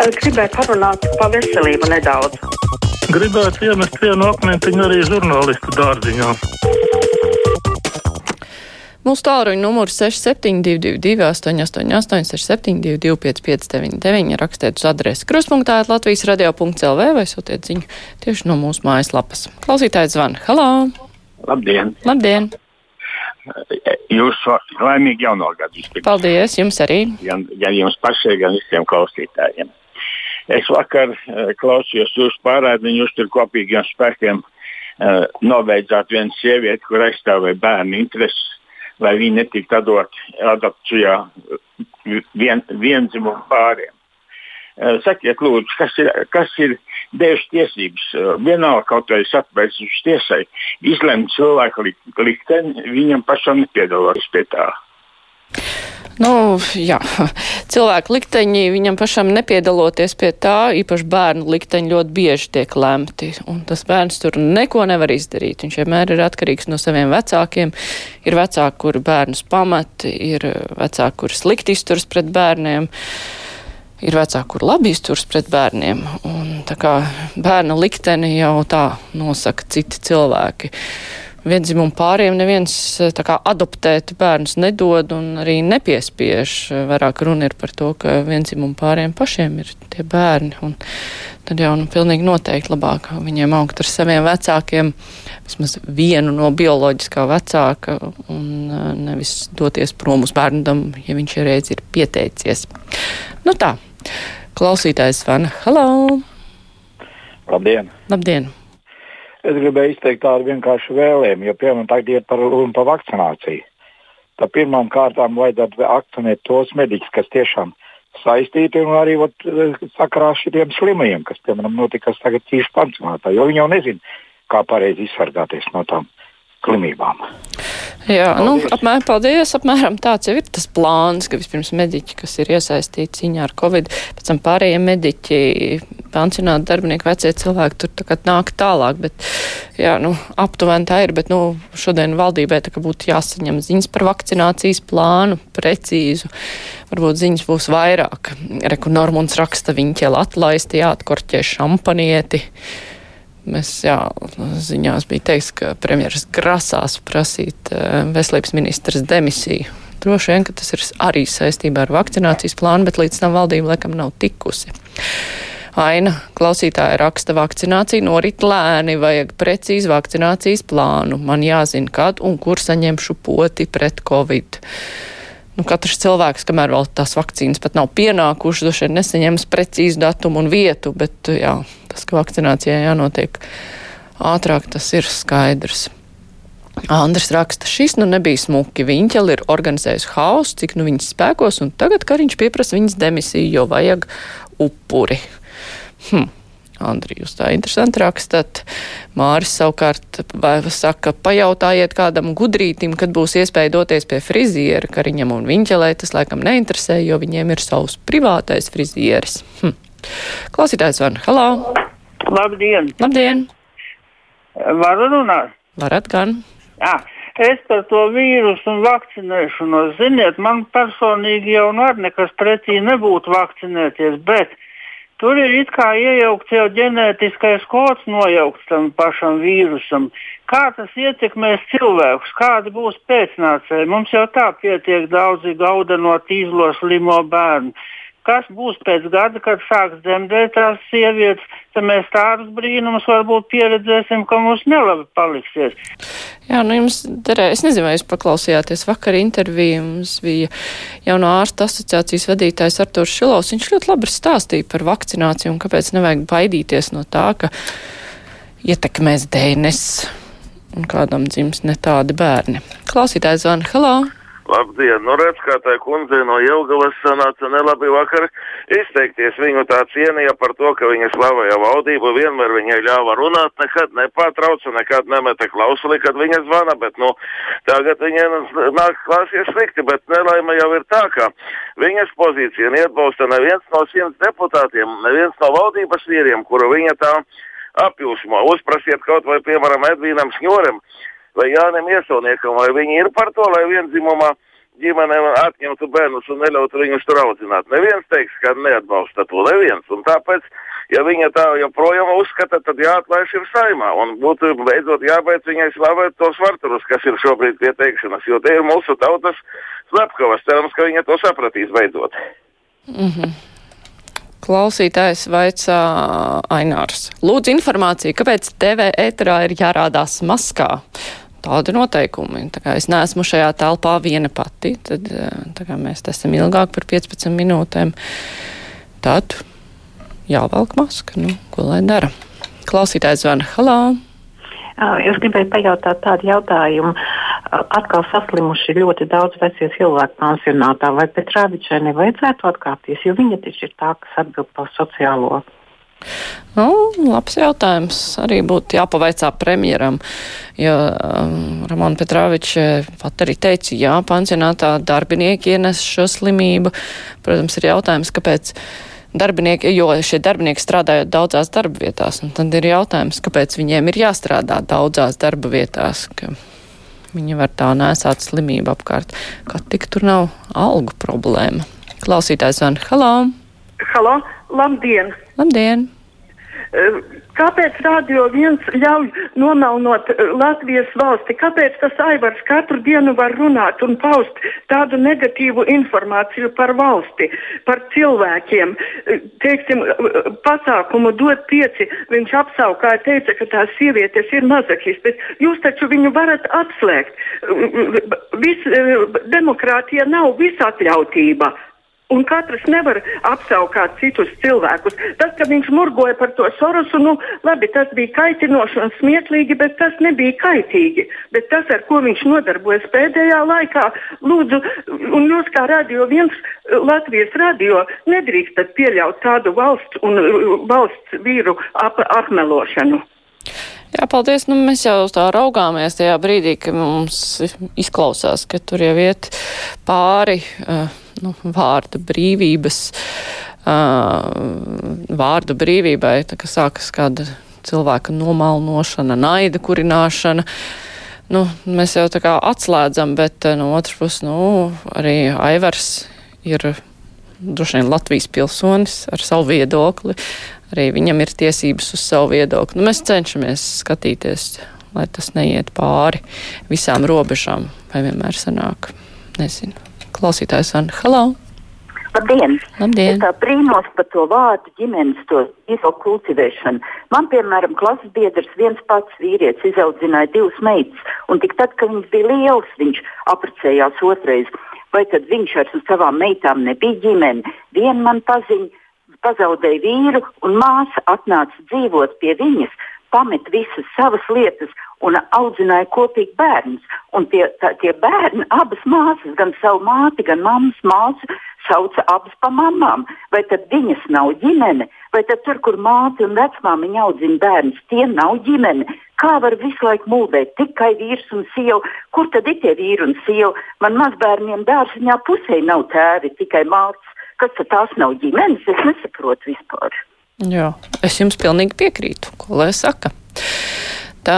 Gribēju parunāt par veselību nedaudz. Gribētu iemest vienu akmentiņu arī žurnālistu dārziņā. Mūsu tālruņa numurs 6722, 888, 672, 559, rakstiet uz adresi kruspunktā, Latvijas radio.clv vai sūtiet ziņu tieši no mūsu mājaslapas. Klausītājs zvana. Halo! Labdien! Labdien! Jūsu laimīgi jauno gadu. Paldies, jums arī. Gan, gan jums pašai, gan visiem klausītājiem. Es vakar uh, klausījos jūsu pārādījumu, jūs tur kopīgiem spēkiem uh, noveidzāt vienu sievieti, kur aizstāvēja bērnu intereses, lai viņi netiktu adoptēti adopcijā vien, vienzimumu pāriem. Uh, sakiet, lūdzu, kas ir, kas ir devis tiesības, uh, vienalga kaut vai satvērsmes tiesai, izlemt cilvēku likteni, viņam pašam nepiedaloties pie tā. Nu, jā, cilvēku likteņi viņam pašam nepiedaloties pie tā, īpaši bērnu likteņi ļoti bieži tiek lemti, un tas bērns tur neko nevar izdarīt. Viņš vienmēr ir atkarīgs no saviem vecākiem. Ir vecāki, kuri bērnus pamat, ir vecāki, kuri slikti izturas pret bērniem. Ir vecāki, kur labi izturas pret bērniem, un tā kā bērna likteni jau tā nosaka citi cilvēki vienzimumu pāriem neviens eh, kā, adoptēt bērnus nedod un arī nepiespiež. Vairāk runa ir par to, ka vienzimumu pāriem pašiem ir tie bērni. Un tad jau nu, pilnīgi noteikti labāk viņiem augt ar saviem vecākiem, vismaz vienu no bioloģiskā vecāka un eh, nevis doties prom uz bērnam, ja viņš reiz ir pieteicies. Nu tā, klausītājs Vana, halo! Labdien! Labdien! Es gribēju izteikt tādu vienkāršu vēlējumu, jo, piemēram, tagad ir par, par vakcināciju. Tad pirmām kārtām vajadzētu akcenēt tos mediķus, kas tiešām saistīti un arī ot, sakarā šiem slimajiem, kas, piemēram, notikas tagad cīņas pansionātā, jo viņi jau nezina, kā pareizi izsargāties no tām slimībām. Jā, nu, paldies. nu, apmēram, paldies. Apmēram tāds jau ir tas plāns, ka vispirms mediķi, kas ir iesaistīti cīņā ar covid, pēc tam pārējie mediķi, pansionāti darbinieki, vecie cilvēki tur tā kā nāk tālāk, bet, jā, nu, aptuveni tā ir, bet, nu, šodien valdībai tā kā būtu jāsaņem ziņas par vakcinācijas plānu, precīzu. Varbūt ziņas būs vairāk. Reku Normons raksta, viņi ķēla atlaisti, jāatkorķē šampanieti. Mēs, jā, ziņās bija teiks, ka premjeras grasās prasīt uh, veselības ministras demisiju. Droši vien, ka tas ir arī saistībā ar vakcinācijas plānu, bet līdz tam valdība laikam nav tikusi. Aina klausītāja raksta vakcinācija norit lēni, vajag precīzi vakcinācijas plānu. Man jāzina, kad un kur saņemšu poti pret covid nu, katrs cilvēks, kamēr vēl tās vakcīnas pat nav pienākušas, droši vien nesaņems precīzu datumu un vietu, bet jā, tas, ka vakcinācijai jānotiek ātrāk, tas ir skaidrs. Andris raksta, šis nu nebija smuki. Viņķeli ir organizējusi hausu, cik nu viņas spēkos, un tagad Kariņš pieprasa viņas demisiju, jo vajag upuri. Hm. Andri, jūs tā interesanti rakstat. Māris savukārt saka, pajautājiet kādam gudrītim, kad būs iespēja doties pie friziera, Kariņam un Viņķelē. Tas laikam neinteresē, jo viņiem ir savs privātais frizieris. Hm. Klausītājs van, halā! Labdien! Labdien! Varu runāt? Varat gan. Jā. Es par to vīrusu un vakcinēšanos, ziniet, man personīgi jau nu nekas pretī nebūtu vakcinēties, bet Tur ir it kā iejaukts jau ģenētiskais kods, nojaukts tam pašam vīrusam. Kā tas ietekmēs cilvēkus, kādi būs pēcnācēji? Mums jau tā pietiek daudzi gauda no tīzlo slimo bērnu kas būs pēc gada, kad sāks dzemdēt tās sievietes, tad mēs tādus brīnumus varbūt pieredzēsim, ka mums nelabi paliksies. Jā, nu jums derēja, es nezinu, vai jūs paklausījāties vakar interviju, mums bija jauno ārstu asociācijas vadītājs Arturs Šilovs, viņš ļoti labi stāstīja par vakcināciju un kāpēc nevajag baidīties no tā, ka ietekmēs dēnes un kādam dzims ne tādi bērni. Klausītājs zvana, halā! Labdien! Nu, redz, kā tā kundze no Jelgavas sanāca nelabi vakar izteikties. Viņu tā cienīja par to, ka viņa slavēja valdību, vienmēr viņai ļāva runāt, nekad nepārtrauca, nekad nemeta klausuli, kad viņa zvana, bet, nu, tagad viņai nāk klāsies slikti, bet nelaime jau ir tā, ka viņas pozīcija neatbalsta neviens no simts deputātiem, neviens no valdības vīriem, kuru viņa tā apjūsmo. Uzprasiet kaut vai, piemēram, Edvīnam Šņoram vai Jānim Iesauniekam, vai viņi ir par to, lai vienzimumā ģimenēm atņemtu bērnus un neļautu viņus tur audzināt. Neviens teiks, ka neatbalsta to, neviens. Un tāpēc, ja viņa tā joprojām uzskata, tad jāatlaiž ir saimā un būtu beidzot jābeidz viņai slavēt tos varturus, kas ir šobrīd pie teikšanas, jo te ir mūsu tautas slepkavas. Cerams, ka viņa to sapratīs beidzot. Mm -hmm. Klausītājs vaicā Ainārs. Lūdzu informāciju, kāpēc TV ēterā ir jārādās maskā? Tādi noteikumi. Tā kā es neesmu šajā telpā viena pati, tad kā mēs esam ilgāk par 15 minūtēm, tad jāvelk maska. Nu, ko lai dara? Klausītājs zvana. Halā! Es gribēju pajautāt tādu jautājumu. Atkal saslimuši ļoti daudz vecie cilvēku pansionātā. Vai Petrāvičai nevajadzētu atkāpties, jo viņa taču ir tā, kas atbild par sociālo? Nu, labs jautājums. Arī būtu jāpavaicā premjeram, jo um, Ramona Petrāviča pat arī teica, jā, pansionātā darbinieki ienes šo slimību. Protams, ir jautājums, kāpēc darbinieki, jo šie darbinieki strādājot daudzās darba vietās, un tad ir jautājums, kāpēc viņiem ir jāstrādā daudzās darba vietās, ka viņi var tā nesāt slimību apkārt, ka tik tur nav algu problēma. Klausītājs van, halo! Halo, labdien! Labdien! Kāpēc Radio viens ļauj nomelnot Latvijas valsti? Kāpēc tas aivars katru dienu var runāt un paust tādu negatīvu informāciju par valsti, par cilvēkiem? Teiksim, pasākumu dot pieci, viņš apsaukāja, teica, ka tās sievietes ir mazakistes. Jūs taču viņu varat atslēgt. Vis, demokrātija nav visatļautība un katrs nevar apsaukāt citus cilvēkus. Tas, ka viņš murgoja par to Sorosu, nu, labi, tas bija kaitinoši un smieklīgi, bet tas nebija kaitīgi. Bet tas, ar ko viņš nodarbojas pēdējā laikā, lūdzu, un jūs kā radio viens Latvijas radio nedrīkstat pieļaut tādu valsts un valsts vīru ap apmelošanu. Jā, paldies. Nu, mēs jau tā raugāmies tajā brīdī, ka mums izklausās, ka tur jau iet pāri. Uh, nu, vārda brīvības, uh, vārda brīvībai, tā kā sākas kāda cilvēka nomalnošana, naida kurināšana. Nu, mēs jau tā kā atslēdzam, bet no otras puses, nu, arī Aivars ir droši vien Latvijas pilsonis ar savu viedokli. Arī viņam ir tiesības uz savu viedokli. Nu, mēs cenšamies skatīties, lai tas neiet pāri visām robežām, vai vienmēr sanāk. Nezinu. Klausītājs Anna, halo! Labdien! Labdien. Es tā brīnos par to vārdu ģimenes, to izkultivēšanu. Man, piemēram, klases biedrs viens pats vīrietis izaudzināja divas meitas, un tik tad, kad viņas bija lielas, viņš apprecējās otrais. Vai tad viņš ar savām meitām nebija ģimene? Viena man paziņa, pazaudēja vīru, un māsa atnāca dzīvot pie viņas, pamet visas savas lietas un audzināja kopīgi bērnus. Un tie, tā, tie bērni, abas māsas, gan savu māti, gan mammas māsu, sauca abas par mamām. Vai tad viņas nav ģimene, vai tad tur, kur māte un vecmāmiņa audzina bērnus, tie nav ģimene. Kā var visu laiku mūžēt tikai vīrs un sieva? Kur tad ir tie vīri un sieva? Man mazbērniem dārziņā pusē nav tēvi, tikai mātes. Kas tās nav ģimenes? Es nesaprotu vispār. Jā, es jums pilnīgi piekrītu, ko lai saka. Tā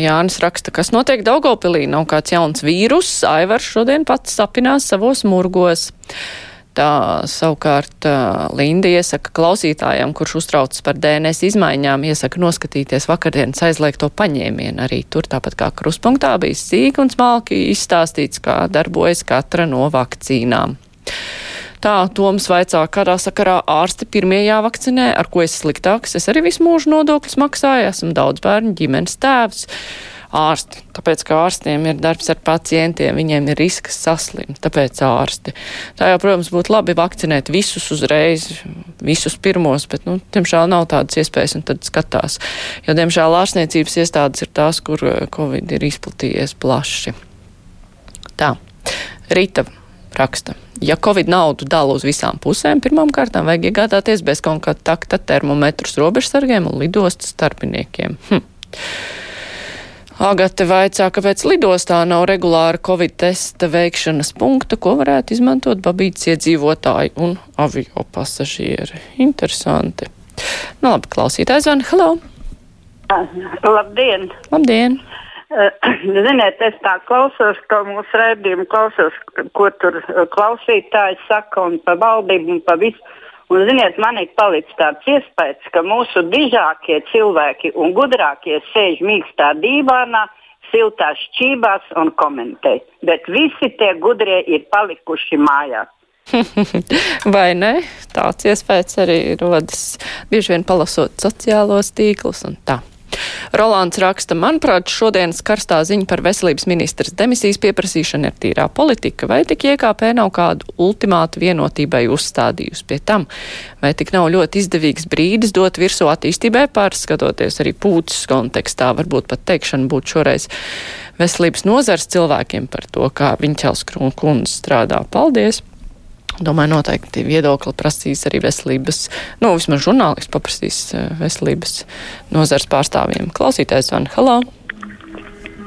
Jānis raksta, kas notiek Daugopilī, nav kāds jauns vīrus, Aivars šodien pats sapinās savos murgos. Tā savukārt Linda iesaka klausītājiem, kurš uztraucas par DNS izmaiņām, iesaka noskatīties vakardienas aizliegto paņēmienu. Arī tur tāpat kā kruspunktā bija sīk un smalki izstāstīts, kā darbojas katra no vakcīnām. Tā Toms vaicā, kādā sakarā ārsti pirmie jāvakcinē, ar ko es sliktāks. Es arī visu mūžu nodokļus maksāju, esmu daudz bērnu ģimenes tēvs. Ārsti, tāpēc, ka ārstiem ir darbs ar pacientiem, viņiem ir risks saslimt, tāpēc ārsti. Tā jau, protams, būtu labi vakcinēt visus uzreiz, visus pirmos, bet, nu, tiemžēl nav tādas iespējas un tad skatās. Jo, diemžēl, ārstniecības iestādes ir tās, kur Covid ir izplatījies plaši. Tā. Rīta raksta. Ja Covid naudu dala uz visām pusēm, pirmām kārtām vajag iegādāties bez kontakta termometrus robežsargiem un lidostas starpiniekiem. Hm. Agate vaicā, kāpēc lidostā nav regulāra Covid testa veikšanas punkta, ko varētu izmantot babītas iedzīvotāji un avio pasažieri. Interesanti. Nu labi, klausītājs van, hello! Labdien! Labdien! Ziniet, es tā klausos, to mūsu redzējumu, klausos, ko tur klausītājs saka, un par valdību, un par visu. Un, ziniet, man ir palicis tāds iespējas, ka mūsu dižākie cilvēki un gudrākie sēž mīkstā dīvānā, siltās šķībās un komentē. Bet visi tie gudrie ir palikuši mājās. Vai ne? Tāds iespējas arī rodas bieži vien palasot sociālos tīklus un tā. Rolands raksta, manuprāt, šodienas karstā ziņa par veselības ministras demisijas pieprasīšanu ir tīrā politika, vai tik IKP nav kādu ultimātu vienotībai uzstādījusi pie tam, vai tik nav ļoti izdevīgs brīdis dot virsū attīstībai pārskatoties arī pūtas kontekstā, varbūt pat teikšana būtu šoreiz veselības nozars cilvēkiem par to, kā Viņķels kundze strādā. Paldies! Domāju, noteikti viedokli prasīs arī veselības, nu, vismaz žurnālisti paprasīs eh, veselības nozars pārstāvjiem. Klausītājs Van, halā!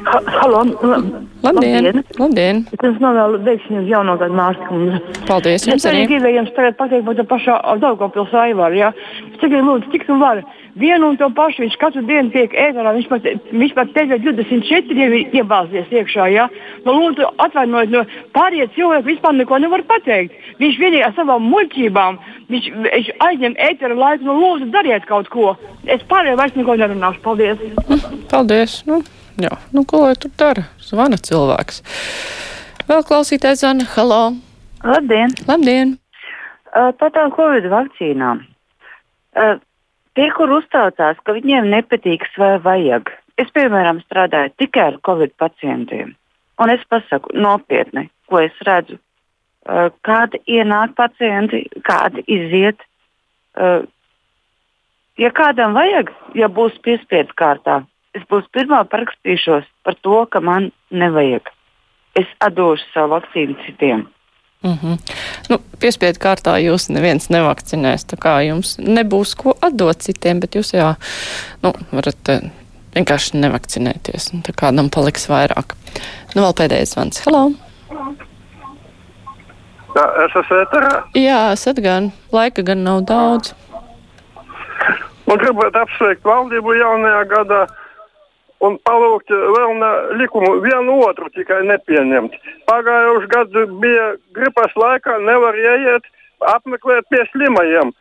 Ha, halo, labdien! Labdien! labdien. Es novēlu veiksmi uz jauno gadu mārstu. Paldies jums arī! Es arī gribēju jums tagad pateikt par to pašā Daugavpils Aivaru, jā. Ja? Es tikai lūdzu, cik tu vari vienu un to pašu. Viņš katru dienu tiek ēterā. Viņš pat, viņš pat teica, ka 24 jau ir iebāzies iekšā. Ja? Nu, lūdzu, atvainojiet, no pārējie cilvēki vispār neko nevar pateikt. Viņš vienīgi ar savām muļķībām, viņš, viņš aizņem ētera laiku. Nu, lūdzu, dariet kaut ko. Es pārējie vairs neko nerunāšu. Paldies! Paldies! Nu, jā, nu, ko lai tur dara? Zvana cilvēks. Vēl klausītājs zvana. Halo! Labdien! Labdien. Uh, par tām Covid vakcīnām. Uh, Tie, kur uztraucās, ka viņiem nepatiks vai vajag. Es, piemēram, strādāju tikai ar covid pacientiem. Un es pasaku nopietni, ko es redzu. Uh, kādi ienāk pacienti, kādi iziet. Uh, ja kādam vajag, ja būs piespiedu kārtā, es būs pirmā parakstīšos par to, ka man nevajag. Es atdošu savu vakcīnu citiem. Mm -hmm. nu, piespiedu kārtā jūs neviens nevakcinēs, tā kā jums nebūs ko atdot citiem, bet jūs jā, nu, varat eh, vienkārši nevakcinēties, un tā kādam paliks vairāk. Nu, vēl pēdējais zvans. Halo! Jā, es esmu ēterā. Jā, esat gan. Laika gan nav daudz. Man gribētu apsveikt valdību jaunajā gadā un palūgt vēl ne likumu vienu otru tikai nepieņemt. Pagājuši gadu bija gripas laikā, nevar ieiet, apmeklēt pie slimajiem.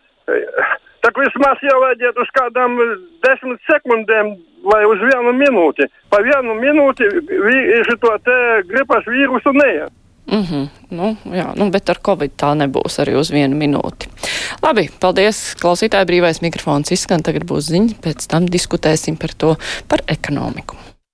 Tā kā vismaz jau vajadzētu uz kādām desmit sekundēm vai uz vienu minūti. Pa vienu minūti šo te gripas vīrusu neiet. Mm -hmm. nu, jā, nu, bet ar covid tā nebūs arī uz vienu minūti. Labi, paldies. Klausītāji brīvais mikrofons izskan, tagad būs ziņa, pēc tam diskutēsim par to, par ekonomiku.